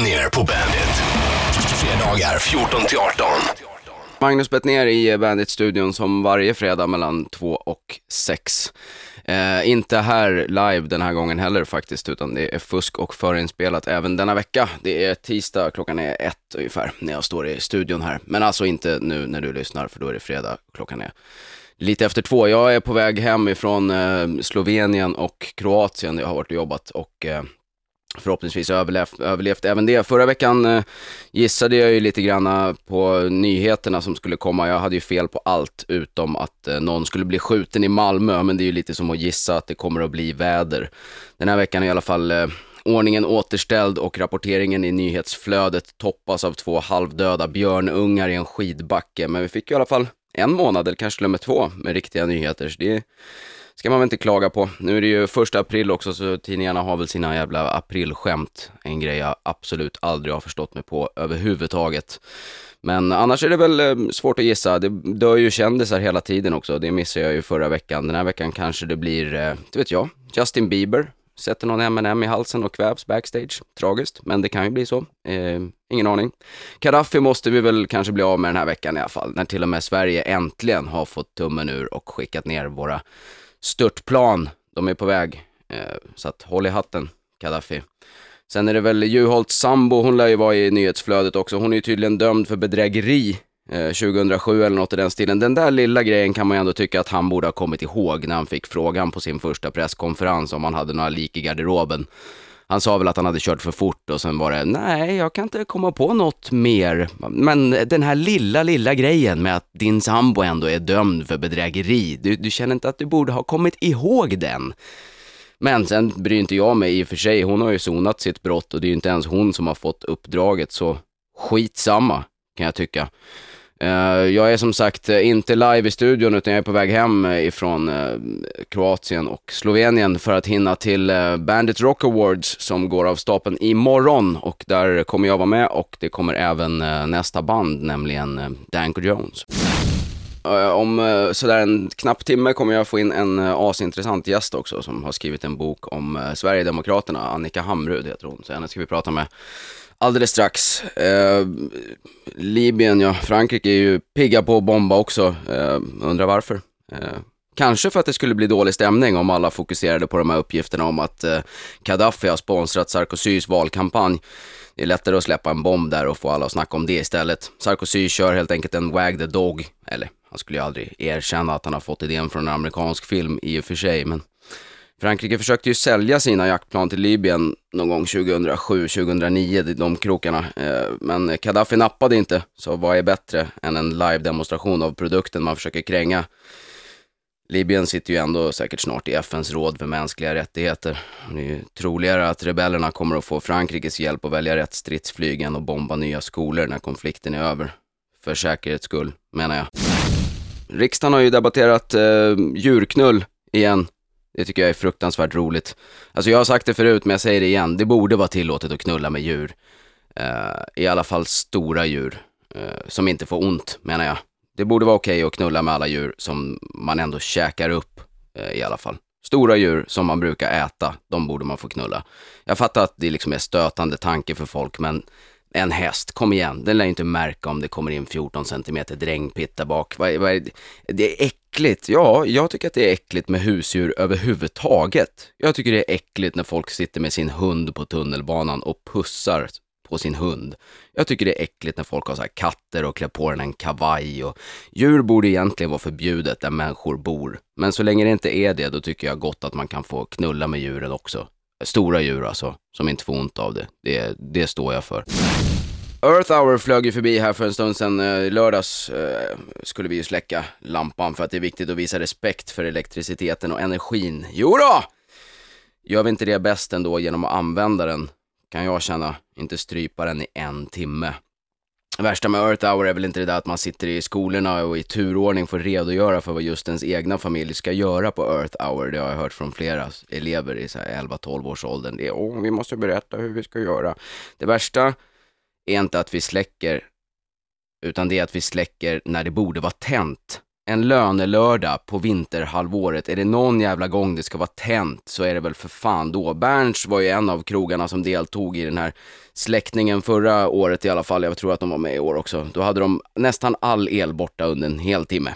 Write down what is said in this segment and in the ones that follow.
Bettner på Bandit. Fredagar 14 till 18. Magnus Bettner i Bandit-studion som varje fredag mellan 2 och 6. Eh, inte här live den här gången heller faktiskt, utan det är fusk och förinspelat även denna vecka. Det är tisdag, klockan är ett ungefär när jag står i studion här. Men alltså inte nu när du lyssnar, för då är det fredag, klockan är lite efter två. Jag är på väg hem ifrån eh, Slovenien och Kroatien, jag har varit och jobbat och eh, förhoppningsvis överlevt, överlevt även det. Förra veckan eh, gissade jag ju lite grann eh, på nyheterna som skulle komma. Jag hade ju fel på allt utom att eh, någon skulle bli skjuten i Malmö, men det är ju lite som att gissa att det kommer att bli väder. Den här veckan är i alla fall eh, ordningen återställd och rapporteringen i nyhetsflödet toppas av två halvdöda björnungar i en skidbacke. Men vi fick ju i alla fall en månad, eller kanske till och med två, med riktiga nyheter. Så det ska man väl inte klaga på. Nu är det ju första april också, så tidningarna har väl sina jävla aprilskämt. En grej jag absolut aldrig har förstått mig på överhuvudtaget. Men annars är det väl eh, svårt att gissa. Det dör ju kändisar hela tiden också. Det missade jag ju förra veckan. Den här veckan kanske det blir, eh, det vet jag, Justin Bieber. Sätter någon M&M i halsen och kvävs backstage. Tragiskt, men det kan ju bli så. Eh, ingen aning. Kadaffi måste vi väl kanske bli av med den här veckan i alla fall. När till och med Sverige äntligen har fått tummen ur och skickat ner våra störtplan. De är på väg. Eh, så att håll i hatten, Gaddafi. Sen är det väl Juholts sambo, hon lär ju vara i nyhetsflödet också. Hon är ju tydligen dömd för bedrägeri eh, 2007 eller något i den stilen. Den där lilla grejen kan man ju ändå tycka att han borde ha kommit ihåg när han fick frågan på sin första presskonferens om han hade några lik i garderoben. Han sa väl att han hade kört för fort och sen var det, nej, jag kan inte komma på något mer. Men den här lilla, lilla grejen med att din sambo ändå är dömd för bedrägeri, du, du känner inte att du borde ha kommit ihåg den? Men sen bryr inte jag mig i och för sig, hon har ju sonat sitt brott och det är ju inte ens hon som har fått uppdraget, så skitsamma kan jag tycka. Eh, jag är som sagt eh, inte live i studion utan jag är på väg hem eh, ifrån Kroatien och Slovenien för att hinna till Bandit Rock Awards som går av stapeln imorgon. Och där kommer jag vara med och det kommer även nästa band, nämligen Danko Jones. Om sådär en knapp timme kommer jag få in en asintressant gäst också som har skrivit en bok om Sverigedemokraterna, Annika Hamrud heter hon, så henne ska vi prata med alldeles strax. Eh, Libyen, ja, Frankrike är ju pigga på att bomba också. Eh, undrar varför. Eh, kanske för att det skulle bli dålig stämning om alla fokuserade på de här uppgifterna om att eh, Gaddafi har sponsrat Sarkozys valkampanj. Det är lättare att släppa en bomb där och få alla att snacka om det istället. Sarkozy kör helt enkelt en wag the dog, eller han skulle ju aldrig erkänna att han har fått idén från en amerikansk film i och för sig, men Frankrike försökte ju sälja sina jaktplan till Libyen någon gång 2007-2009, de krokarna. Eh, men Gaddafi nappade inte, så vad är bättre än en live-demonstration av produkten man försöker kränga? Libyen sitter ju ändå säkert snart i FNs råd för mänskliga rättigheter. Det är ju troligare att rebellerna kommer att få Frankrikes hjälp att välja rätt stridsflyg än att bomba nya skolor när konflikten är över. För säkerhets skull, menar jag. Riksdagen har ju debatterat eh, djurknull igen det tycker jag är fruktansvärt roligt. Alltså jag har sagt det förut, men jag säger det igen. Det borde vara tillåtet att knulla med djur. Uh, I alla fall stora djur. Uh, som inte får ont, menar jag. Det borde vara okej okay att knulla med alla djur som man ändå käkar upp, uh, i alla fall. Stora djur som man brukar äta, de borde man få knulla. Jag fattar att det liksom är stötande tanke för folk, men en häst, kom igen, den lär inte märka om det kommer in 14 centimeter drängpitt där bak. Vad, vad är det? det är äckligt. Ja, jag tycker att det är äckligt med husdjur överhuvudtaget. Jag tycker det är äckligt när folk sitter med sin hund på tunnelbanan och pussar på sin hund. Jag tycker det är äckligt när folk har så katter och klär på den en kavaj och djur borde egentligen vara förbjudet där människor bor. Men så länge det inte är det, då tycker jag gott att man kan få knulla med djuren också. Stora djur alltså, som inte får ont av det. Det, det står jag för. Earth Hour flög ju förbi här för en stund sedan. Eh, I lördags eh, skulle vi ju släcka lampan för att det är viktigt att visa respekt för elektriciteten och energin. Jo då! Gör vi inte det bäst ändå genom att använda den, kan jag känna, inte strypa den i en timme. Det värsta med Earth Hour är väl inte det där att man sitter i skolorna och i turordning får redogöra för vad just ens egna familj ska göra på Earth Hour. Det har jag hört från flera elever i 11-12 års åldern. Det är, åh, vi måste berätta hur vi ska göra. Det värsta är inte att vi släcker, utan det är att vi släcker när det borde vara tänt en lönelördag på vinterhalvåret, är det någon jävla gång det ska vara tänt så är det väl för fan då. Berns var ju en av krogarna som deltog i den här släckningen förra året i alla fall, jag tror att de var med i år också. Då hade de nästan all el borta under en hel timme.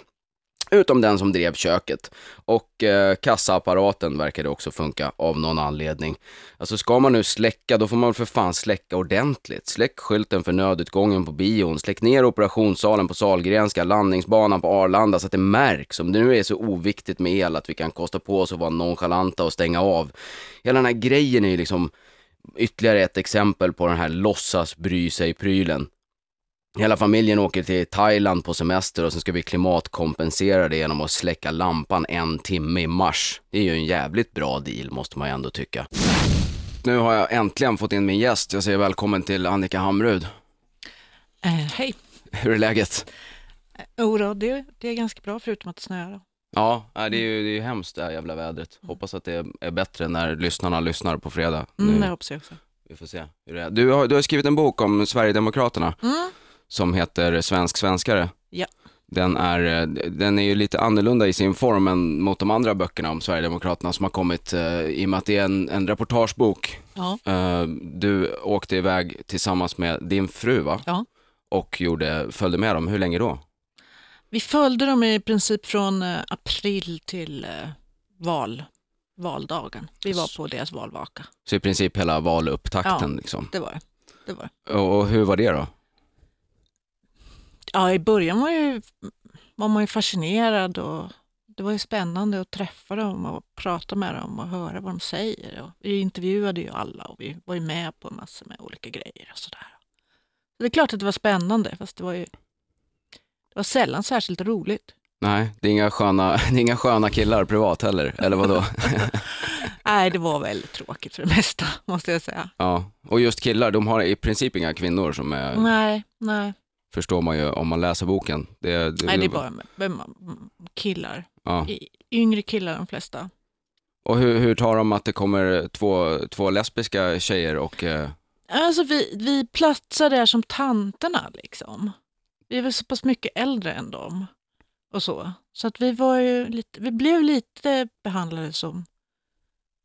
Utom den som drev köket. Och eh, kassaapparaten verkade också funka av någon anledning. Alltså ska man nu släcka, då får man för fan släcka ordentligt. Släck skylten för nödutgången på bion, släck ner operationssalen på Salgrenska, landningsbanan på Arlanda så att det märks. Om det nu är så oviktigt med el att vi kan kosta på oss att vara nonchalanta och stänga av. Hela den här grejen är ju liksom ytterligare ett exempel på den här låtsas bry sig-prylen. Hela familjen åker till Thailand på semester och sen ska vi klimatkompensera det genom att släcka lampan en timme i mars. Det är ju en jävligt bra deal måste man ju ändå tycka. Nu har jag äntligen fått in min gäst. Jag säger välkommen till Annika Hamrud. Eh, hej. Hur är läget? Eh, oh, det, det är ganska bra förutom att det snöar. Ja, det är ju det är hemskt det här jävla vädret. Hoppas att det är bättre när lyssnarna lyssnar på fredag. Mm, det hoppas jag också. Vi får se hur det är. Du har, du har skrivit en bok om Sverigedemokraterna Mm. Som heter Svensk svenskare. Ja. Den är, eh, den är ju lite annorlunda i sin form än mot de andra böckerna om Sverigedemokraterna som har kommit eh, i och med att det är en, en reportagebok. Ja. Eh, Du åkte iväg tillsammans med din fru va? Ja. Och gjorde, följde med dem, hur länge då? Vi följde dem i princip från april till val, valdagen. Vi var på deras valvaka. Så i princip hela valupptakten Ja. liksom. Det var det. det, var det. Och, och hur var det då? Ja, i början var, ju, var man ju fascinerad och det var ju spännande att träffa dem och prata med dem och höra vad de säger. Och vi intervjuade ju alla och vi var ju med på massor med olika grejer och sådär. Så det är klart att det var spännande, fast det var ju det var sällan särskilt roligt. Nej, det är inga sköna, det är inga sköna killar privat heller, eller vadå? Nej, det var väldigt tråkigt för det mesta, måste jag säga. ja, och just killar, de har i princip inga kvinnor som är, Nej, nej, förstår man ju om man läser boken. Det, det, nej det är bara killar. Ja. Yngre killar de flesta. Och hur, hur tar de att det kommer två, två lesbiska tjejer och, eh, Alltså vi, vi platsar där som tanterna liksom. Vi är väl så pass mycket äldre än dem. Och så. Så att vi var ju lite, vi blev lite behandlade som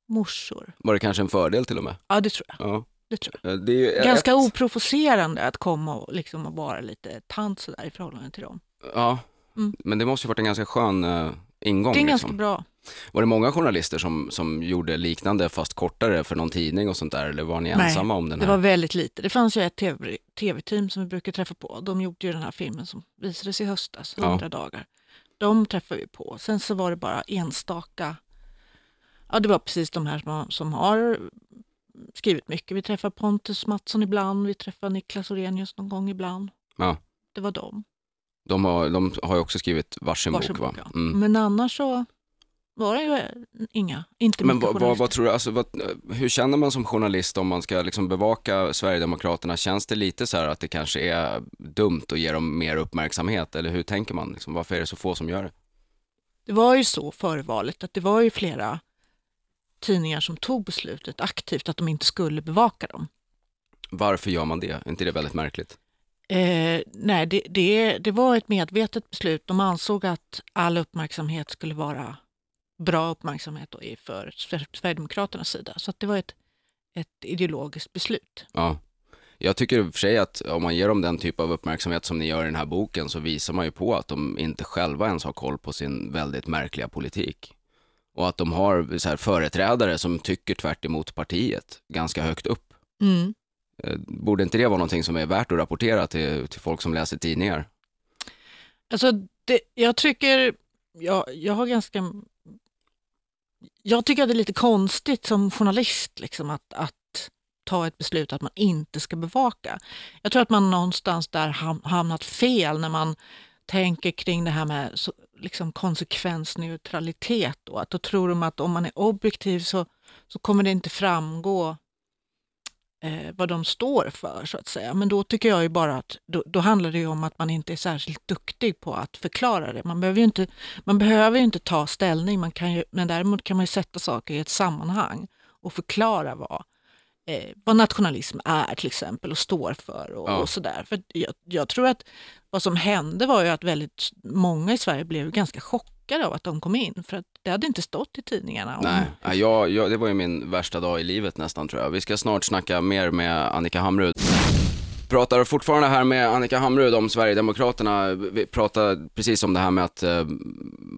morsor. var det kanske en fördel till och med? Ja, det tror jag. Ja. Det tror jag. Det är Ganska ett, oprovocerande att komma och, liksom, och vara lite tant sådär i förhållande till dem. Ja, Mm. men det måste ju varit en ganska skön eh, ingång. Det är liksom. ganska bra. Var det många journalister som, som gjorde liknande fast kortare för någon tidning och sånt där, eller var ni Nej, ensamma om den Det här? var väldigt lite. Det fanns ju ett TV tv-team som vi brukar träffa på. De gjorde ju den här filmen som visades i höstas, Ja. 100 dagar. De träffade vi på. Sen så var det bara enstaka, ja det var precis de här som har, som har skrivit mycket. Vi träffar Pontus Mattsson ibland, vi träffar Niklas Orenius någon gång ibland. Ja. Det var de. De har, de har ju också skrivit varsin, Varsin bok va? bok, ja. Mm. Men annars så var det ju inga, inte Men vad, vad, vad tror du, alltså, vad, hur känner man som journalist om man ska liksom bevaka Sverigedemokraterna? Känns det lite så här att det kanske är dumt att ge dem mer uppmärksamhet? Eller hur tänker man? Liksom, varför är det så få som gör det? Det var ju så före valet att det var ju flera tidningar som tog beslutet aktivt att de inte skulle bevaka dem. Varför gör man det? Är inte det väldigt märkligt? Eh, nej, det, det, det var ett medvetet beslut. De ansåg att all uppmärksamhet skulle vara bra uppmärksamhet då för Sver- Sverigedemokraternas sida. Så att det var ett, ett ideologiskt beslut. Ja. Jag tycker i och för sig att om man ger dem den typ av uppmärksamhet som ni gör i den här boken så visar man ju på att de inte själva ens har koll på sin väldigt märkliga politik. Och att de har så här, företrädare som tycker tvärt emot partiet ganska högt upp. Mm. Eh, Borde inte det vara någonting som är värt att rapportera till, till folk som läser tidningar? Alltså, det, jag tycker, jag, jag har ganska, jag tycker att det är lite konstigt som journalist liksom att, att ta ett beslut att man inte ska bevaka. Jag tror att man någonstans där ham- hamnat fel när man tänker kring det här med liksom konsekvensneutralitet. Då. Att då tror de att om man är objektiv så, så kommer det inte framgå eh, vad de står för så att säga. Men då tycker jag ju bara att då, då handlar det ju om att man inte är särskilt duktig på att förklara det. Man behöver ju inte, man behöver ju inte ta ställning, man kan ju, men däremot kan man ju sätta saker i ett sammanhang och förklara vad eh, vad nationalism är till exempel och står för och, Ja. och sådär. För jag, jag tror att vad som hände var ju att väldigt många i Sverige blev ganska chockade av att de kom in för att det hade inte stått i tidningarna. om- Nej, ja, jag, jag, det var ju min värsta dag i livet nästan tror jag. Vi ska snart snacka mer med Annika Hamrud. Pratar fortfarande här med Annika Hamrud om Sverigedemokraterna. Vi pratar precis om det här med att, eh,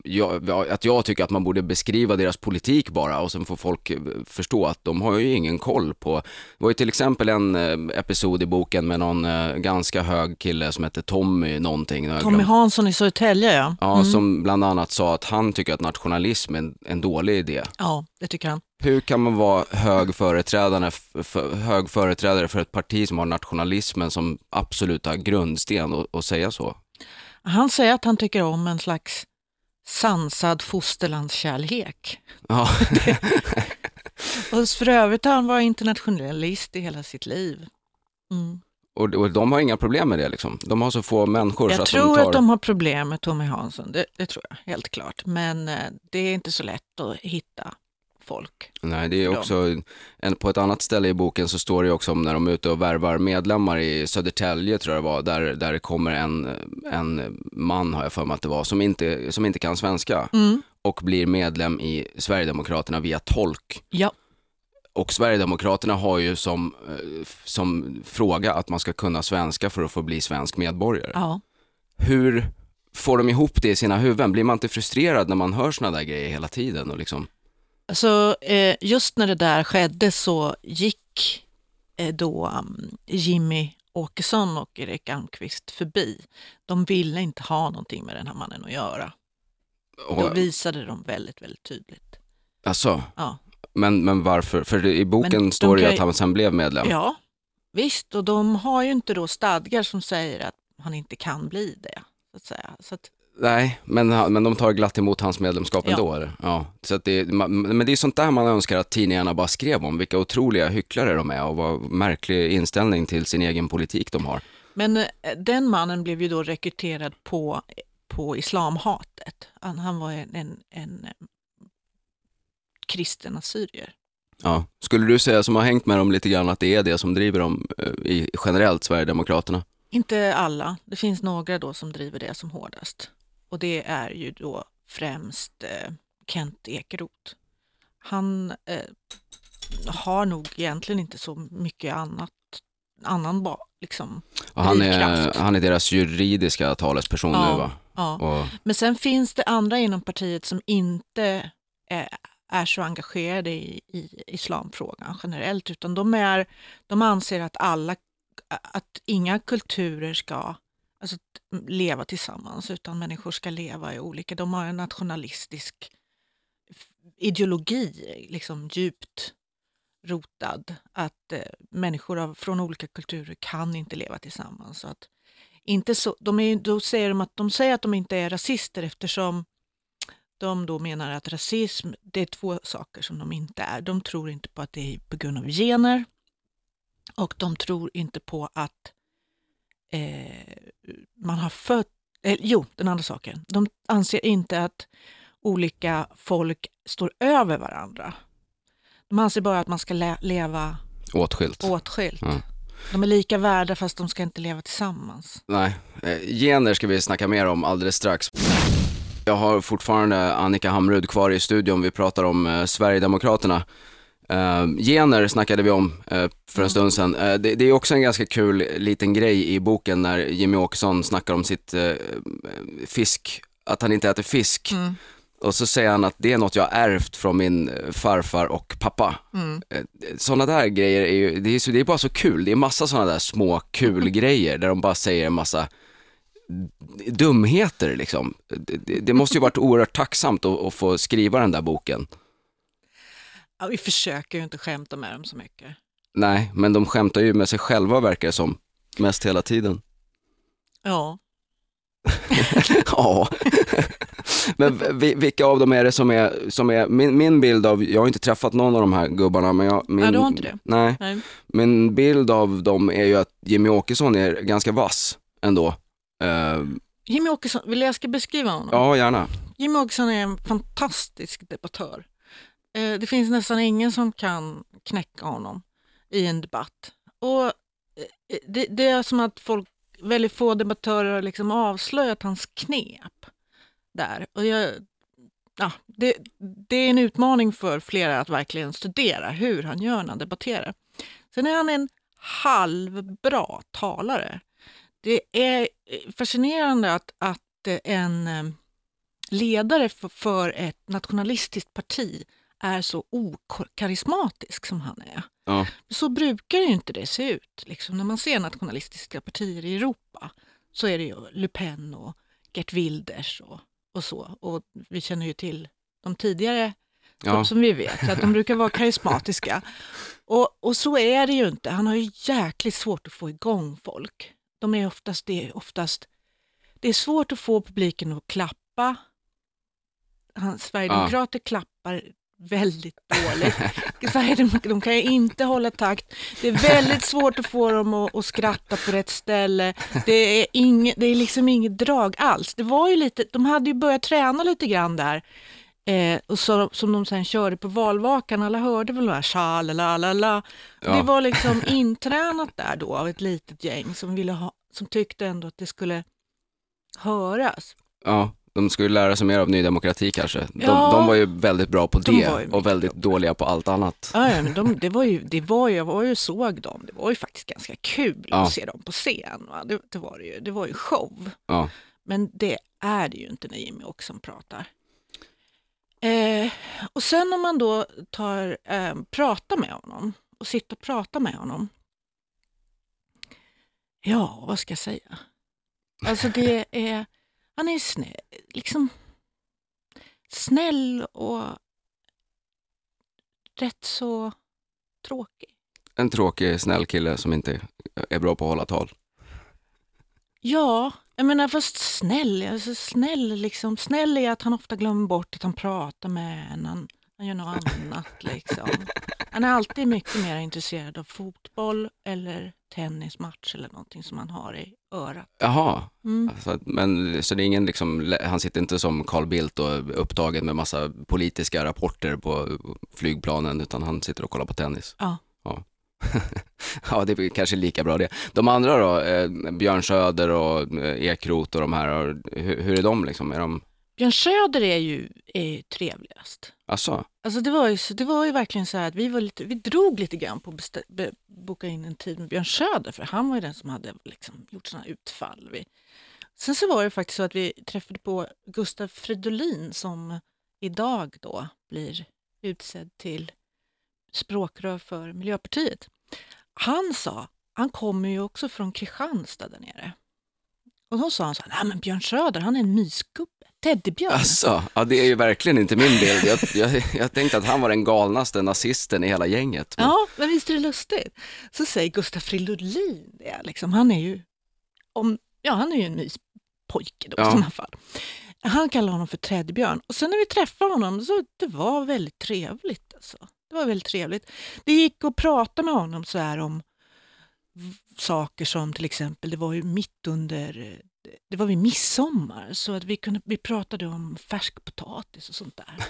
jag, att jag tycker att man borde beskriva deras politik bara och sen får folk eh, förstå att de har ju ingen koll på. Det var ju till exempel en eh, episod i boken med någon eh, ganska hög kille som hette Tommy någonting. Tommy. Hansson i Södertälje ja. Ja, Mm. som bland annat sa att han tycker att nationalism är en, en dålig idé. ja, det tycker han. Hur kan man vara hög företrädare, för, hög företrädare för ett parti som har nationalismen som absoluta grundsten och, och säga så? Han säger att han tycker om en slags sansad fosterlandskärlek. Ja, Och för övrigt har han varit internationalist i hela sitt liv. Mm. och, och de har inga problem med det liksom. De har så få människor så Jag att tror de tar... att de har problem med Tommy Hansson, det, det tror jag helt klart. Men eh, det är inte så lätt att hitta folk. Nej, det är också, en, på ett annat ställe i boken så står det också om när de är ute och värvar medlemmar i Södertälje tror jag det var, där, där det kommer en, en man har jag för mig att det var, som inte, som inte kan svenska Mm. och blir medlem i Sverigedemokraterna via tolk. Ja, Och Sverigedemokraterna har ju som, eh, som fråga att man ska kunna svenska för att få bli svensk medborgare. ja. Hur får de ihop det i sina huvuden? Blir man inte frustrerad när man hör såna där grejer hela tiden? Och liksom, Så eh, just när det där skedde så gick eh, då um, Jimmy Åkesson och Erik Almqvist förbi. De ville inte ha någonting med den här mannen att göra. Då och, visade de väldigt, väldigt tydligt. alltså, Ja. men, men varför? För i boken Men står det ju att han sen blev medlem. Ja, visst. Och de har ju inte då stadgar som säger att han inte kan bli det. Så att säga. Så att, Nej, men, men de tar glatt emot hans medlemskap Ja. ändå. Ja, så att det, men det är sånt där man önskar att tidningarna bara skrev om, vilka otroliga hycklare de är och vad märklig inställning till sin egen politik de har. men eh, den mannen blev ju då rekryterad på, på islamhatet. Han, han var en, en, en eh, kristen assyrier. Ja. Skulle du säga som har hängt med dem lite grann att det är det som driver dem eh, i, generellt, Sverigedemokraterna? Inte alla, det finns några då som driver det som hårdast. Och det är ju då främst eh, Kent Ekeroth. Han eh, har nog egentligen inte så mycket annat, annan ba, liksom. Och han, är, han är deras juridiska talesperson Ja. nu va? Ja. Och, Men sen finns det andra inom partiet som inte eh, är så engagerade i, i islamfrågan generellt, utan de, är, de anser att alla, att inga kulturer ska alltså, leva tillsammans, utan människor ska leva i olika, de har en nationalistisk ideologi, liksom djupt rotad, att eh, människor av, från olika kulturer kan inte leva tillsammans. Så att, inte så, de är, då säger de att de säger att de inte är rasister eftersom de då menar att rasism, det är två saker som de inte är. De tror inte på att det är på grund av gener och de tror inte på att eh, man har fött, eh, jo, den andra saken. De anser inte att olika folk står över varandra. De anser bara att man ska le- leva åtskilt. åtskilt. Ja. De är lika värda fast de ska inte leva tillsammans. Nej, eh, gener ska vi snacka mer om alldeles strax. Jag har fortfarande Annika Hamrud kvar i studion. Vi pratar om eh, Sverigedemokraterna. Eh, gener snackade vi om eh, för en stund sedan. Eh, det, är också en ganska kul liten grej i boken när Jimmy Åkesson snackar om sitt fisk, att han inte äter fisk. Mm. Och så säger han att det är något jag har ärvt från min farfar och pappa. Mm. Sådana där grejer är ju, det är, det är bara så kul. Det är massa sådana där små kul grejer där de bara säger en massa dumheter liksom. Det, det, det måste ju varit oerhört tacksamt att, att få skriva den där boken. Ja, vi försöker ju inte skämta med dem så mycket. Nej, men de skämtar ju med sig själva verkar det som. Mest hela tiden. Ja, ja. men vi- vilka av dem är det som är, som är min, min bild av, jag har inte träffat någon av de här gubbarna, men jag, min, Nej, du har inte det? Nej, nej. min bild av dem är ju att Jimmy Åkesson är ganska vass ändå. Eh, Jimmy Åkesson, vill jag ska beskriva honom? ja, gärna. Jimmy Åkesson är en fantastisk debattör. Eh, det finns nästan ingen som kan knäcka honom. i en debatt. Och eh, eh, det, det är som att folk, väldigt få debattörer har liksom avslöjat hans knep där. Och jag, ja, det, det är en utmaning för flera att verkligen studera hur han gör när han debatterar. Sen är han en halvbra talare. Det är eh, fascinerande att, att eh, en ledare för, för ett nationalistiskt parti är så okarismatisk som han är. Ja. Så brukar ju inte det se ut. Liksom, när man ser nationalistiska partier i Europa så är det ju Le Pen och Gert Wilders och, och så. Och vi känner ju till de tidigare Ja. som, vi vet, att de brukar vara karismatiska. Och, och så är det ju inte. Han har ju jäkligt svårt att få igång folk. De är oftast, det är oftast, det är svårt att få publiken att klappa. Han, Sverigedemokrater klappar väldigt dåligt. Sverigedemokrater, de kan ju inte hålla takt. Det är väldigt svårt att få dem att, att skratta på rätt ställe. Det är, inget, det är liksom inget drag alls. Det var ju lite, de hade ju börjat träna lite grann där. Eh, och så, som de sen körde på valvakan, alla hörde väl det här tja, la, la, la. Ja. Det var liksom intränat där då av ett litet gäng som, ville ha, som tyckte ändå att det skulle höras. Ja, de skulle lära sig mer av Ny Demokrati kanske. De, Ja. de var ju väldigt bra på De det och väldigt bra dåliga på allt annat. Ja, ja, men de, det var ju, det var ju, jag var ju såg dem, det var ju faktiskt ganska kul Ja. att se dem på scen. Det, det, var ju, det var ju show. Ja. Men det är det ju inte när Jimmy Åkesson pratar. Eh, och sen om man då tar, eh, pratar med honom och sitter och pratar med honom. Ja, vad ska jag säga? Alltså det är, han är snäll, liksom snäll och rätt så tråkig. En tråkig, snäll kille som inte är bra på att hålla tal. Ja, jag menar fast snäll, alltså snäll liksom. Snäll är att han ofta glömmer bort att han pratar med en, han, han gör något annat liksom. Han är alltid mycket mer intresserad av fotboll eller tennismatch eller någonting som han har i örat. Jaha, Mm. så, att- men, så det är ingen liksom, han sitter inte som Carl Bildt och upptagen med massa politiska rapporter på flygplanen utan han sitter och kollar på tennis. Ja. Ja, ja det är kanske lika bra det. De andra då, eh, Björn Söder och eh, Ekroth och de här, hur, hur är de liksom? Är de, Björn Söder är ju är trevligast. alltså, Alltså det var, ju, det var ju verkligen så att vi, var lite, vi drog lite grann på att be, boka in en tid med Björn Söder för han var ju den som hade liksom gjort sådana utfall. Vi, sen så var det faktiskt så att vi träffade på Gustav Fridolin som idag då blir utsedd till språkrör för Miljöpartiet. Han sa, han kommer ju också från Kristianstad där nere. Och då sa han så här, nej men Björn Söder han är en mysgubbe, teddybjörn. alltså, ja det är ju verkligen inte min bild. Jag, jag, jag tänkte att han var den galnaste nazisten i hela gänget. Men, Ja, men visst är det lustigt? Så säger Gustaf Fridolin det, liksom. han är ju om, ja, han är ju en myspojke då Ja. i sådana fall. Han kallar honom för Teddybjörn. Och sen när vi träffade honom så det var väldigt trevligt. Alltså. Det var väldigt trevligt. Det gick att prata med honom så här om saker som till exempel, det var ju mitt under, det var vid midsommar, så att vi, kunde, vi pratade om färskpotatis och sånt där.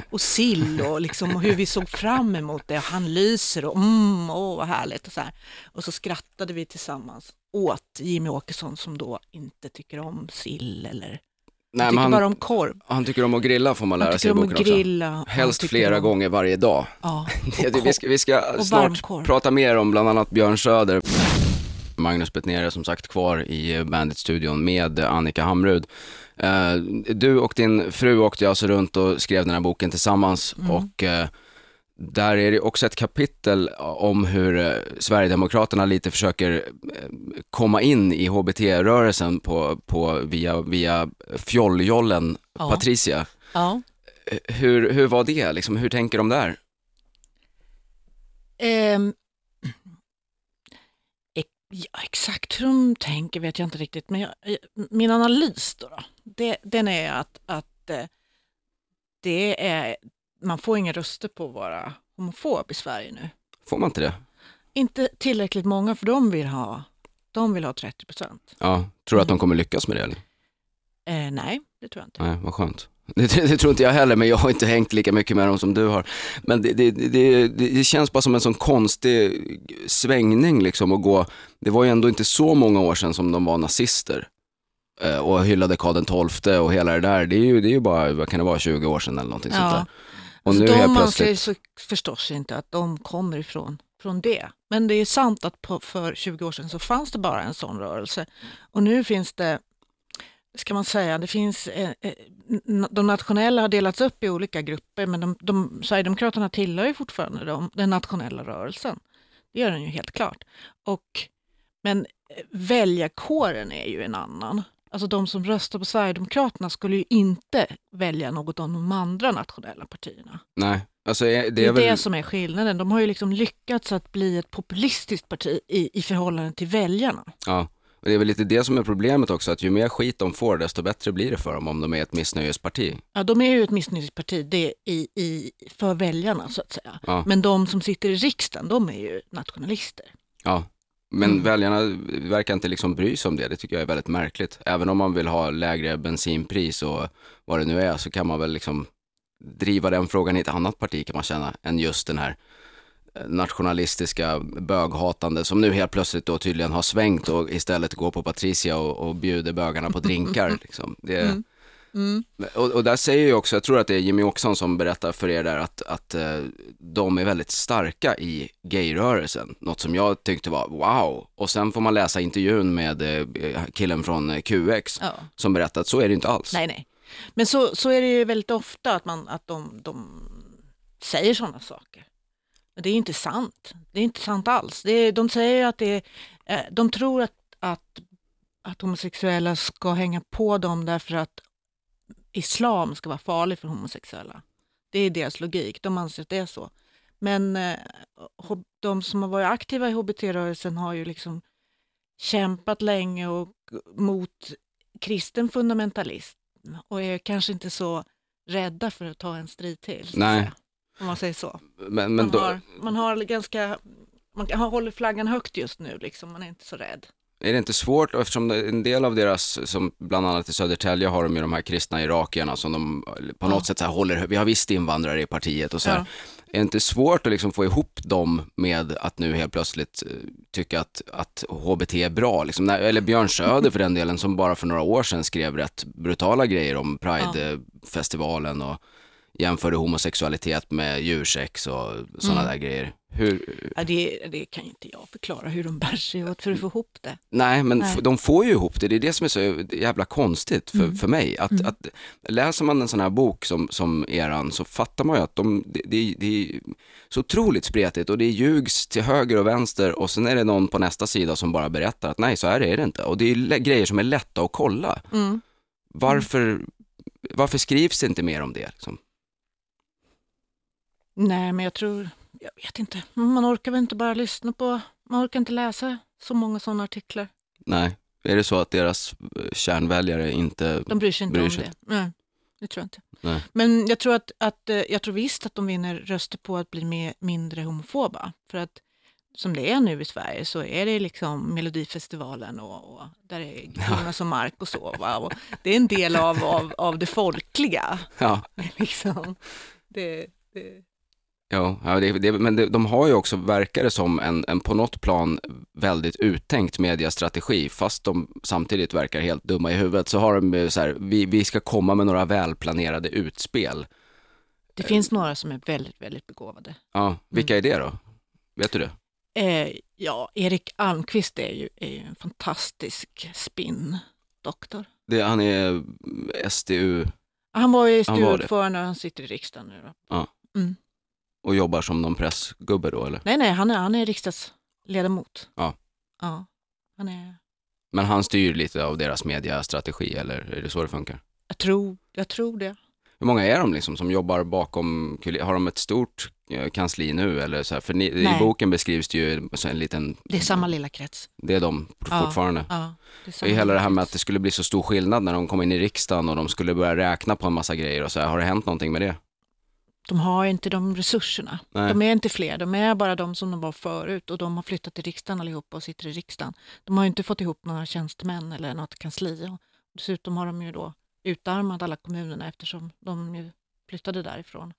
Och sill och, liksom, och hur vi såg fram emot det. Och han lyser och mm, åh vad härligt. Och så, här. och så skrattade vi tillsammans åt Jimmy Åkesson som då inte tycker om sill eller nej, tycker men han, bara om korv. han tycker om att grilla får man Han lära sig tycker i om boken också. grilla. Han Helst tycker flera om- gånger varje dag. Ja, och vi ska, vi ska snart prata mer om bland annat Björn Söder. Magnus Bettner är som sagt kvar i Bandit-studion med Annika Hamrud. Eh, Du och din fru åkte alltså runt och skrev den här boken tillsammans Mm. och eh, där är det också ett kapitel om hur eh, Sverigedemokraterna lite försöker komma in i HBT-rörelsen på, på, via, via fjolljollen Ja. Patricia. ja. Hur, hur var det? Liksom, hur tänker de där? Ex- ja, exakt hur de tänker vet jag inte riktigt, men jag, jag- min analys då, då det, den är att, att eh, det är, man får inga röster på att vara homofob i Sverige nu. Får man inte det? Inte tillräckligt många för de vill ha, de vill ha 30 procent. Ja, tror du att de kommer lyckas med det? Eller? Eh, nej, det tror jag inte. Nej, vad skönt. Det, det, tror inte jag heller, men jag har inte hängt lika mycket med dem som du har. Men det, det, det, det känns bara som en sån konstig svängning liksom att gå. Det var ju ändå inte så många år sedan som de var nazister eh, och hyllade Karl XII och hela det där. Det är ju, det är ju bara, vad kan det vara, 20 år sedan eller någonting sånt där. Och nu de anser plötsligt, så förstås inte att de kommer ifrån från det. Men det är sant att på, för 20 år sedan så fanns det bara en sån rörelse. Och nu finns det, ska man säga, det finns, eh, eh, de nationella har delats upp i olika grupper men de, de, Sverigedemokraterna tillhör ju fortfarande de, den nationella rörelsen. Det gör den ju helt klart. Och, men eh, väljarkåren är ju en annan. Alltså de som röstar på Sverigedemokraterna skulle ju inte välja något av de andra nationella partierna. nej. Alltså, är- det Det är är väl, det som är skillnaden. De har ju liksom lyckats att bli ett populistiskt parti i, i förhållande till väljarna. ja. Det är väl lite det som är problemet också, att ju mer skit de får, desto bättre blir det för dem om de är ett missnöjesparti. Ja, de är ju ett missnöjesparti det i, i, för väljarna så att säga. Ja. Men de som sitter i riksdagen, de är ju nationalister. Ja, men Mm. väljarna verkar inte liksom bry sig om det. Det tycker jag är väldigt märkligt. Även om man vill ha lägre bensinpris och vad det nu är så kan man väl liksom driva den frågan i ett annat parti kan man känna än just den här nationalistiska böghatande som nu helt plötsligt då tydligen har svängt och istället går på Patricia och, och bjuder bögarna på drinkar. Liksom. Det, Mm. Mm. och, och där säger ju också, jag tror att det är Jimmy Åkesson som berättar för er där att, att eh, de är väldigt starka i gayrörelsen. Något som jag tyckte var wow. Och sen får man läsa intervjun med eh, killen från QX Ja. som berättar att så är det inte alls. Nej, nej. Men så, så är det ju väldigt ofta att, man, att de, de säger sådana saker. Men det är inte sant. Det är inte sant alls. Är, de säger att det är, eh, de tror att, att, att homosexuella ska hänga på dem därför att islam ska vara farlig för homosexuella. Det är deras logik. De anser att det är så. Men eh, de som har varit aktiva i hbt-rörelsen har ju liksom kämpat länge och mot kristen fundamentalism och är kanske inte så rädda för att ta en strid till. Nej. säga. Om man säger så. Men, men Man, då, har, man har ganska, man håller flaggan högt just nu, liksom. man är inte så rädd. är det inte svårt, eftersom en del av deras, som bland annat i Södertälje har de ju de här kristna irakierna som de på Ja. något sätt så här håller, vi har visst invandrare i partiet och så här. Ja. Är det inte svårt att liksom få ihop dem med att nu helt plötsligt eh, tycka att, att HBT är bra? Liksom, eller Björn Söder för den delen som bara för några år sedan skrev rätt brutala grejer om Pride-festivalen och jämförde homosexualitet med djursex och sådana Mm. där grejer. Hur, Ja, det, det kan inte jag förklara hur de bär sig åt för att få ihop det. Nej, men Nej. de får ju ihop det. Det är det som är så jävla konstigt för, Mm. för mig. Att, Mm. att läser man en sån här bok som, som eran så fattar man ju att de, det, det, det är så otroligt spretigt och det ljugs till höger och vänster och sen är det någon på nästa sida som bara berättar att nej, så här är det inte. Och det är grejer som är lätta att kolla. Mm. Varför, varför skrivs det inte mer om det? Liksom? Nej, men jag tror, jag vet inte, man orkar väl inte bara lyssna på, man orkar inte läsa så många sådana artiklar. Nej, är det så att deras eh, kärnväljare inte... De bryr sig inte Bryr om sig det. Nej, det tror jag inte. Nej. Men jag tror, att, att, eh, jag tror visst att de vinner röster på att bli mer, mindre homofoba. För att som det är nu i Sverige så är det liksom Melodifestivalen och, och där är Jonas och Mark och så. Va? Och det är en del av, av, av det folkliga. Ja, Liksom. Det, det, Ja, ja det, det, men det, de har ju också, verkar det som, en, en på något plan väldigt uttänkt mediastrategi, fast de samtidigt verkar helt dumma i huvudet, så har de ju så här, vi, vi ska komma med några välplanerade utspel. det finns några som är väldigt, väldigt begåvade. Ja, vilka är det då? Vet du det? Eh, ja, Erik Almqvist är ju, är ju en fantastisk spin-doktor. det han är SDU Han var ju styrordförande och han sitter i riksdagen nu. Då. Och jobbar som någon pressgubbe då, eller? Nej, nej, han är, han är riksdagsledamot. Ja. Ja, han är, Men han styr lite av deras mediastrategi, eller är det så det funkar? jag tror, jag tror det. Hur många är de liksom som jobbar bakom, har de ett stort eh, kansli nu eller så här? För ni, i boken beskrivs det ju så en liten, Det är samma lilla krets. det är de Ja. fortfarande. Ja, det är I hela det här med att det skulle bli så stor skillnad när de kom in i riksdagen och de skulle börja räkna på en massa grejer och så här, har det hänt någonting med det? De har inte de resurserna. Nej. De är inte fler, de är bara de som de var förut och de har flyttat till riksdagen allihopa och sitter i riksdagen. De har inte fått ihop några tjänstemän eller något kansli. Och dessutom har de ju då utarmat alla kommunerna eftersom de ju flyttade därifrån.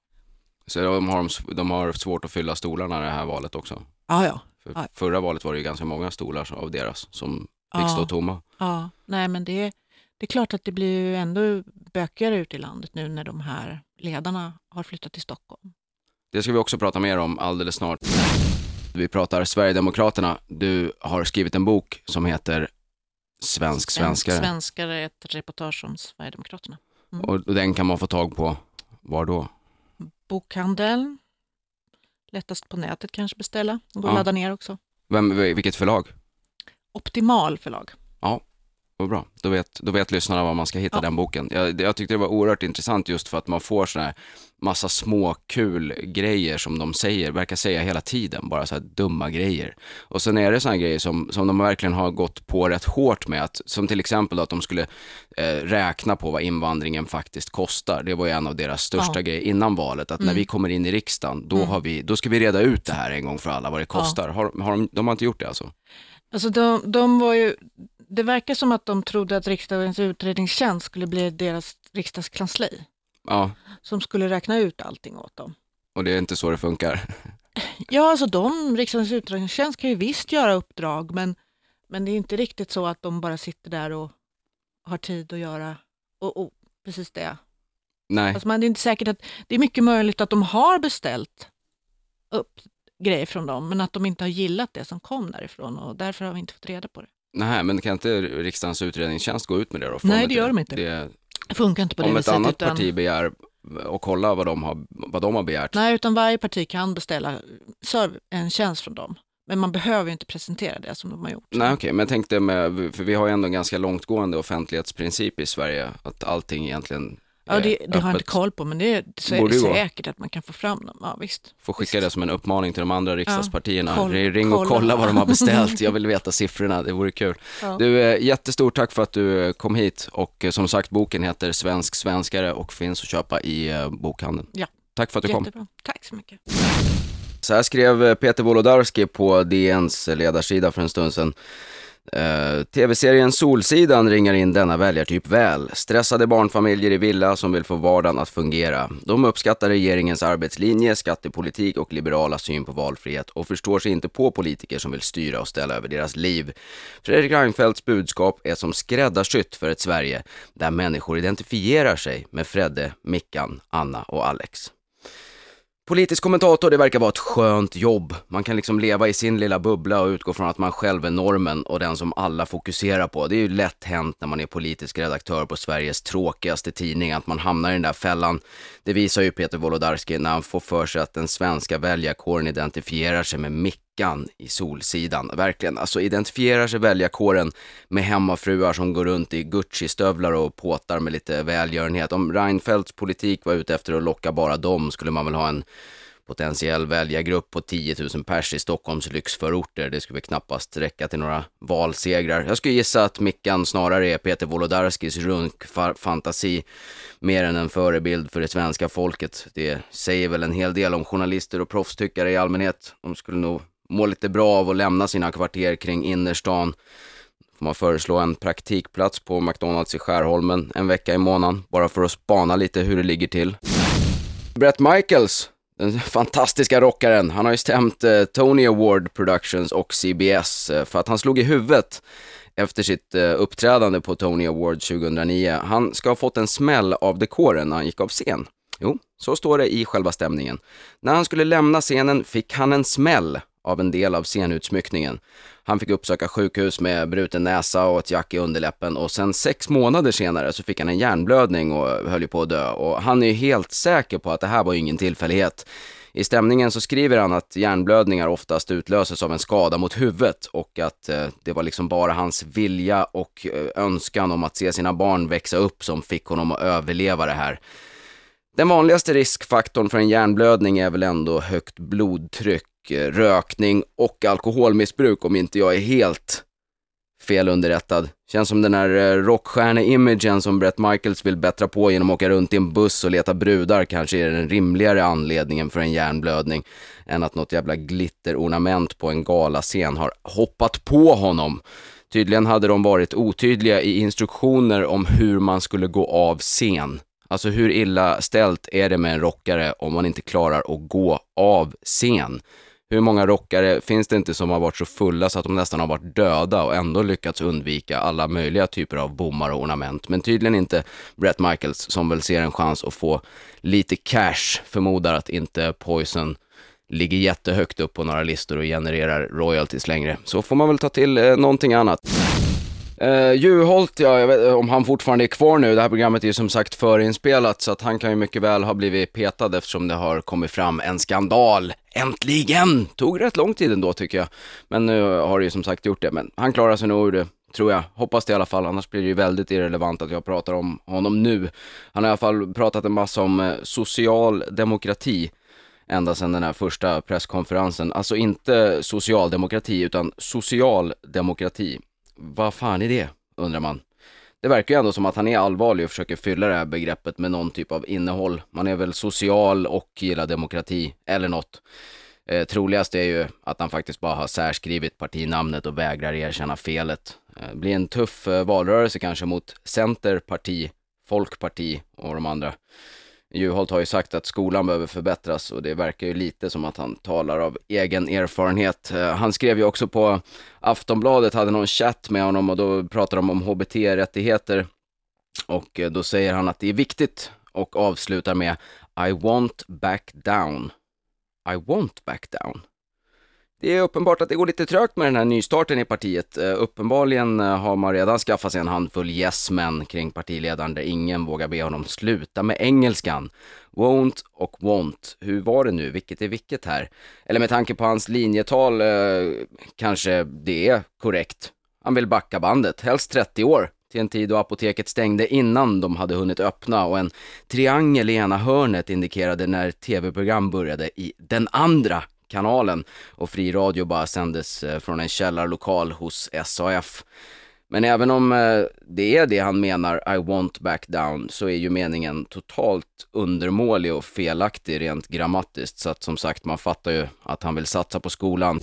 Så de har, de har svårt att fylla stolarna det här valet också. Ja, ja. För Ja. Förra valet var det ju ganska många stolar av deras som fick Ja. stå tomma. ja. Nej, men det, det är klart att det blir ju ändå bökigare ute i landet nu när de här ledarna har flyttat till Stockholm. Det ska vi också prata mer om alldeles snart. Vi pratar Sverigedemokraterna. Du har skrivit en bok som heter Svensk svenskare. Svenskar är ett reportage om Sverigedemokraterna. Och den kan man få tag på, var då? Bokhandeln, lättast på nätet kanske beställa. Går Ja. att ladda ner också. Vem, vilket förlag? Optimal förlag. Vad bra, då vet, då vet lyssnarna var man ska hitta Ja. den boken. Jag, jag tyckte det var oerhört intressant just för att man får sådana här massa små kul grejer som de säger, verkar säga hela tiden, bara så här dumma grejer. Och sen är det sådana grejer som, som de verkligen har gått på rätt hårt med, att, som till exempel då att de skulle eh, räkna på vad invandringen faktiskt kostar. Det var ju en av deras största Ja. grejer innan valet, att när Mm. vi kommer in i riksdagen, då, Mm. har vi, då ska vi reda ut det här en gång för alla, vad det kostar. Har, har de, de har inte gjort det alltså? Alltså de, de var ju, det verkar som att de trodde att riksdagens utredningstjänst skulle bli deras riksdagskansli Ja, som skulle räkna ut allting åt dem. och det är inte så det funkar. Ja, alltså de, riksdagens utredningstjänst kan ju visst göra uppdrag, men, men det är inte riktigt så att de bara sitter där och har tid att göra och, och precis det. Nej. Alltså man, det är inte säkert att, det är mycket möjligt att de har beställt upp grejer från dem, men att de inte har gillat det som kom därifrån och därför har vi inte fått reda på det. Nej, men kan inte riksdagens utredningstjänst gå ut med det då? Nej, det gör de inte. Det, Det funkar inte på det om ett viset. annat utan, parti begär och kolla vad de har, vad de har begärt. Nej, utan varje parti kan beställa en tjänst från dem. Men man behöver ju inte presentera det som de har gjort. Nej, okej, men jag tänkte med, för vi har ju ändå en ganska långtgående offentlighetsprincip i Sverige, att allting egentligen ja, det, det har jag inte koll på, men det, så är Borde det gå. säkert att man kan få fram dem. Ja, visst. Får skicka Visst. det som en uppmaning till de andra riksdagspartierna. Koll- Ring och kolla. kolla vad de har beställt. Jag vill veta siffrorna, det vore kul. Ja. Du, eh, jättestort tack för att du eh, kom hit och eh, som sagt boken heter Svensk svenskare och finns att köpa i bokhandeln. Ja. Tack för att du kom. Jättebra. Tack så mycket. Så här skrev Peter Wolodarski på DNs ledarsida för en stund sedan. Eh, Tv-serien Solsidan ringar in denna väljartyp väl. Stressade barnfamiljer i villa som vill få vardagen att fungera. De uppskattar regeringens arbetslinje, skattepolitik och liberala syn på valfrihet och förstår sig inte på politiker som vill styra och ställa över deras liv. Fredrik Reinfeldts budskap är som skräddarsytt för ett Sverige där människor identifierar sig med Fredde, Mickan, Anna och Alex. Politisk kommentator, det verkar vara ett skönt jobb. Man kan liksom leva i sin lilla bubbla och utgå från att man själv är normen och den som alla fokuserar på. Det är ju lätt hänt när man är politisk redaktör på Sveriges tråkigaste tidning att man hamnar i den där fällan. Det visar ju Peter Wolodarski när han får för sig att den svenska väljarkåren identifierar sig med Mickan i Solsidan. Verkligen, alltså identifierar sig väljarkåren med hemmafruar som går runt i Gucci-stövlar och påtar med lite välgörenhet. Om Reinfeldts politik var ute efter att locka bara dem skulle man väl ha en potentiell väljargrupp på 10 000 pers i Stockholms lyxförorter. Det skulle väl knappast räcka till några valsegrar. Jag skulle gissa att Mickan snarare är Peter Wolodarskis runkfantasi mer än en förebild för det svenska folket. Det säger väl en hel del om journalister och proffstyckare i allmänhet. De skulle nog må lite bra av att lämna sina kvarter kring innerstan. Får man föreslå en praktikplats på McDonalds i Skärholmen en vecka i månaden, bara för att spana lite hur det ligger till. Brett Michaels, den fantastiska rockaren, han har ju stämt eh, Tony Award Productions och CBS eh, för att han slog i huvudet efter sitt eh, uppträdande på Tony Award 2009. Han ska ha fått en smäll av dekoren när han gick av scen. Jo, så står det i själva stämningen. När han skulle lämna scenen fick han en smäll av en del av scenutsmyckningen. Han fick uppsöka sjukhus med bruten näsa och ett jack i underläppen och sen sex månader senare så fick han en hjärnblödning och höll ju på att dö och han är ju helt säker på att det här var ingen tillfällighet. I stämningen så skriver han att hjärnblödningar oftast utlöses av en skada mot huvudet och att eh, det var liksom bara hans vilja och eh, önskan om att se sina barn växa upp som fick honom att överleva det här. Den vanligaste riskfaktorn för en hjärnblödning är väl ändå högt blodtryck, Eh, rökning och alkoholmissbruk om inte jag är helt felunderrättad. Känns som den här eh, rockstjärne-imagen som Brett Michaels vill bättra på genom att åka runt i en buss och leta brudar kanske är den rimligare anledningen för en hjärnblödning än att något jävla glitterornament på en galascen har hoppat på honom. Tydligen hade de varit otydliga i instruktioner om hur man skulle gå av scen. Alltså hur illa ställt är det med en rockare om man inte klarar att gå av scen? Hur många rockare finns det inte som har varit så fulla så att de nästan har varit döda och ändå lyckats undvika alla möjliga typer av bommar och ornament. Men tydligen inte Brett Michaels som väl ser en chans att få lite cash, förmodar att inte Poison ligger jättehögt upp på några listor och genererar royalties längre. Så får man väl ta till eh, någonting annat. Uh, Juholt, ja, jag vet om han fortfarande är kvar nu. Det här programmet är ju som sagt förinspelat så att han kan ju mycket väl ha blivit petad eftersom det har kommit fram en skandal. Äntligen! Tog rätt lång tid ändå tycker jag. Men nu har det ju som sagt gjort det. Men han klarar sig nog ur det, tror jag. Hoppas det i alla fall, annars blir det ju väldigt irrelevant att jag pratar om honom nu. Han har i alla fall pratat en massa om eh, social demokrati ända sedan den här första presskonferensen. Alltså inte socialdemokrati utan socialdemokrati vad fan är det, undrar man. Det verkar ju ändå som att han är allvarlig och försöker fylla det här begreppet med någon typ av innehåll. Man är väl social och gillar demokrati, eller något. Eh, troligast är ju att han faktiskt bara har särskrivit partinamnet och vägrar erkänna felet. Eh, blir en tuff eh, valrörelse kanske mot center, parti, Folkparti och de andra. Juholt har ju sagt att skolan behöver förbättras och det verkar ju lite som att han talar av egen erfarenhet. Eh, han skrev ju också på Aftonbladet, hade någon chatt med honom och då pratade de om HBT-rättigheter. Och eh, då säger han att det är viktigt och avslutar med I want back down. I want back down. Det är uppenbart att det går lite trögt med den här nystarten i partiet. Uh, uppenbarligen eh, har man redan skaffat sig en handfull yes-män kring partiledaren där ingen vågar be honom sluta med engelskan. Won't och won't. Hur var det nu? Vilket är vilket här? Eller med tanke på hans linjetal uh, kanske det är korrekt. Han vill backa bandet, helst 30 år till en tid då apoteket stängde innan de hade hunnit öppna och en triangel i ena hörnet indikerade när tv-program började i den andra kanalen och fri radio bara sändes eh, från en källarlokal hos SAF. Men även om eh, det är det han menar, I want back down, så är ju meningen totalt undermålig och felaktig rent grammatiskt. Så att som sagt, man fattar ju att han vill satsa på skolan.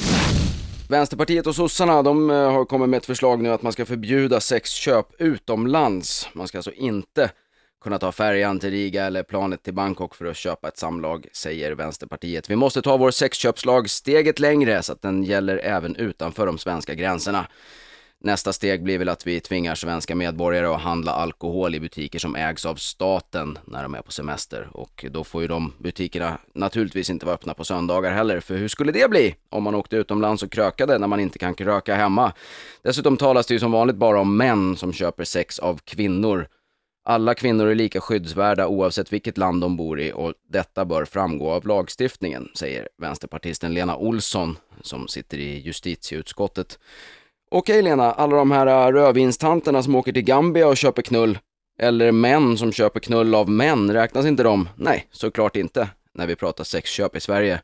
Vänsterpartiet och sossarna, de eh, har kommit med ett förslag nu att man ska förbjuda sexköp utomlands. Man ska alltså inte kunna ta färjan till Riga eller planet till Bangkok för att köpa ett samlag, säger Vänsterpartiet. Vi måste ta vår sexköpslag steget längre så att den gäller även utanför de svenska gränserna. Nästa steg blir väl att vi tvingar svenska medborgare att handla alkohol i butiker som ägs av staten när de är på semester. Och då får ju de butikerna naturligtvis inte vara öppna på söndagar heller. För hur skulle det bli om man åkte utomlands och krökade när man inte kan kröka hemma? Dessutom talas det ju som vanligt bara om män som köper sex av kvinnor. Alla kvinnor är lika skyddsvärda oavsett vilket land de bor i och detta bör framgå av lagstiftningen, säger vänsterpartisten Lena Olsson som sitter i justitieutskottet. Okej Lena, alla de här äh, rödvinstanterna som åker till Gambia och köper knull, eller män som köper knull av män, räknas inte de? Nej, såklart inte, när vi pratar sexköp i Sverige.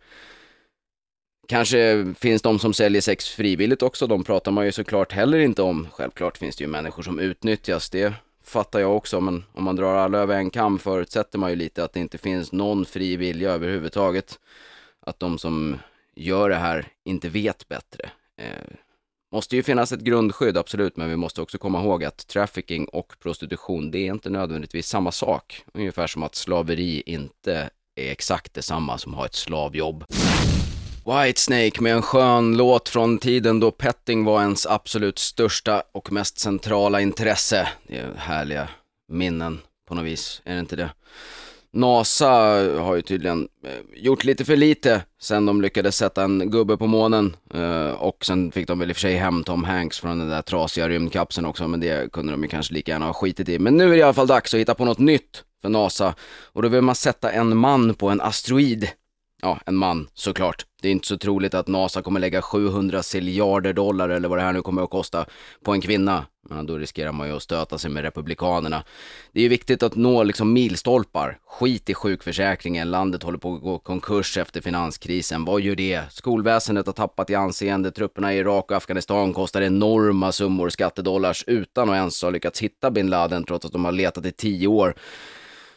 Kanske finns de som säljer sex frivilligt också, de pratar man ju såklart heller inte om. Självklart finns det ju människor som utnyttjas, det fattar jag också, men om man drar alla över en kam förutsätter man ju lite att det inte finns någon fri vilja överhuvudtaget. Att de som gör det här inte vet bättre. Eh, måste ju finnas ett grundskydd, absolut, men vi måste också komma ihåg att trafficking och prostitution, det är inte nödvändigtvis samma sak. Ungefär som att slaveri inte är exakt detsamma som att ha ett slavjobb. Whitesnake med en skön låt från tiden då petting var ens absolut största och mest centrala intresse. Det är härliga minnen på något vis, är det inte det? NASA har ju tydligen eh, gjort lite för lite sen de lyckades sätta en gubbe på månen eh, och sen fick de väl i och för sig hem Tom Hanks från den där trasiga rymdkapseln också men det kunde de ju kanske lika gärna ha skitit i. Men nu är det i alla fall dags att hitta på något nytt för NASA och då vill man sätta en man på en asteroid ja, en man såklart. Det är inte så troligt att NASA kommer lägga 700 miljarder dollar eller vad det här nu kommer att kosta på en kvinna. Men då riskerar man ju att stöta sig med republikanerna. Det är ju viktigt att nå liksom milstolpar. Skit i sjukförsäkringen, landet håller på att gå konkurs efter finanskrisen. Vad gör det? Skolväsendet har tappat i anseende, trupperna i Irak och Afghanistan kostar enorma summor skattedollars utan att ens ha lyckats hitta bin Laden trots att de har letat i tio år.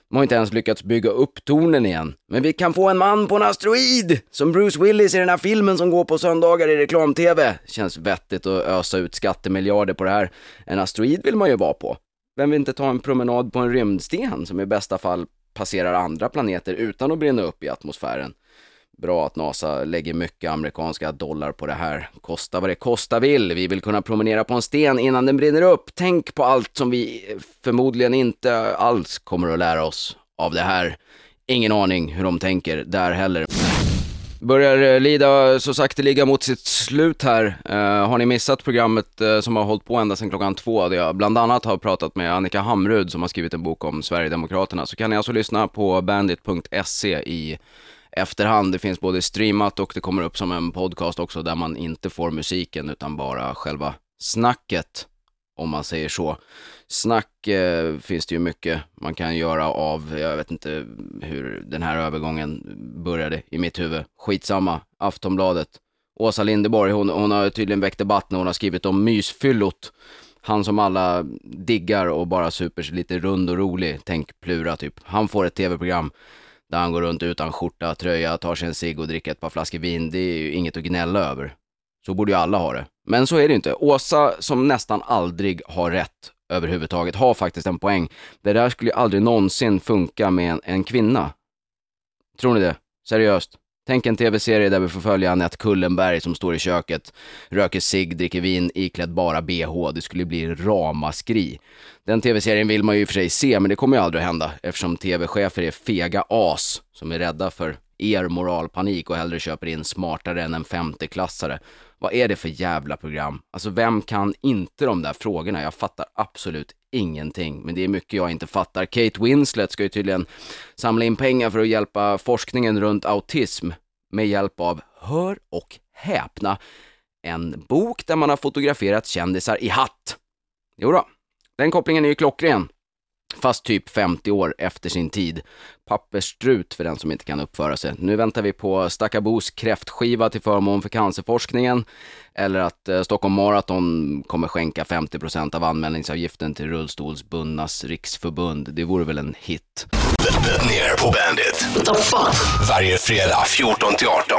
De har inte ens lyckats bygga upp tornen igen. Men vi kan få en man på en asteroid! Som Bruce Willis i den här filmen som går på söndagar i reklam-tv. Känns vettigt att ösa ut skattemiljarder på det här. En asteroid vill man ju vara på. Vem vill inte ta en promenad på en rymdsten som i bästa fall passerar andra planeter utan att brinna upp i atmosfären? Bra att NASA lägger mycket amerikanska dollar på det här. Kosta vad det kosta vill. Vi vill kunna promenera på en sten innan den brinner upp. Tänk på allt som vi eh, förmodligen inte alls kommer att lära oss av det här. Ingen aning hur de tänker där heller. Börjar eh, lida så sakteliga mot sitt slut här. Eh, har ni missat programmet eh, som har hållit på ända sedan klockan två, där jag bland annat har pratat med Annika Hamrud som har skrivit en bok om Sverigedemokraterna, så kan ni alltså lyssna på bandit.se i efterhand. Det finns både streamat och det kommer upp som en podcast också där man inte får musiken utan bara själva snacket, om man säger så. Snack eh, finns det ju mycket man kan göra av, jag vet inte hur den här övergången började i mitt huvud. Skitsamma, Aftonbladet. Åsa Lindeborg, hon, hon har tydligen väckt debatt när hon har skrivit om mysfyllot. Han som alla diggar och bara super sig lite rund och rolig, tänk Plura typ. Han får ett tv-program där han går runt utan skjorta, tröja, tar sig en cigg och dricker ett par flaskor vin. Det är ju inget att gnälla över. Så borde ju alla ha det. Men så är det inte. Åsa, som nästan aldrig har rätt överhuvudtaget, har faktiskt en poäng. Det där skulle ju aldrig någonsin funka med en, en kvinna. Tror ni det? Seriöst? Tänk en tv-serie där vi får följa Anette Kullenberg som står i köket, röker cigg, dricker vin, iklädd bara bh. Det skulle bli ramaskri. Den tv-serien vill man ju i och för sig se, men det kommer ju aldrig att hända eftersom tv-chefer är fega as som är rädda för er moralpanik och hellre köper in smartare än en femteklassare. Vad är det för jävla program? Alltså vem kan inte de där frågorna? Jag fattar absolut ingenting, men det är mycket jag inte fattar. Kate Winslet ska ju tydligen samla in pengar för att hjälpa forskningen runt autism med hjälp av, hör och häpna, en bok där man har fotograferat kändisar i hatt. Jo då, den kopplingen är ju klockren. Fast typ 50 år efter sin tid. Pappersstrut för den som inte kan uppföra sig. Nu väntar vi på Stackabos kräftskiva till förmån för cancerforskningen. Eller att eh, Stockholm Marathon kommer skänka 50% av anmälningsavgiften till rullstolsbundnas riksförbund. Det vore väl en hit. Ner på fuck? Varje fredag 14 till 18.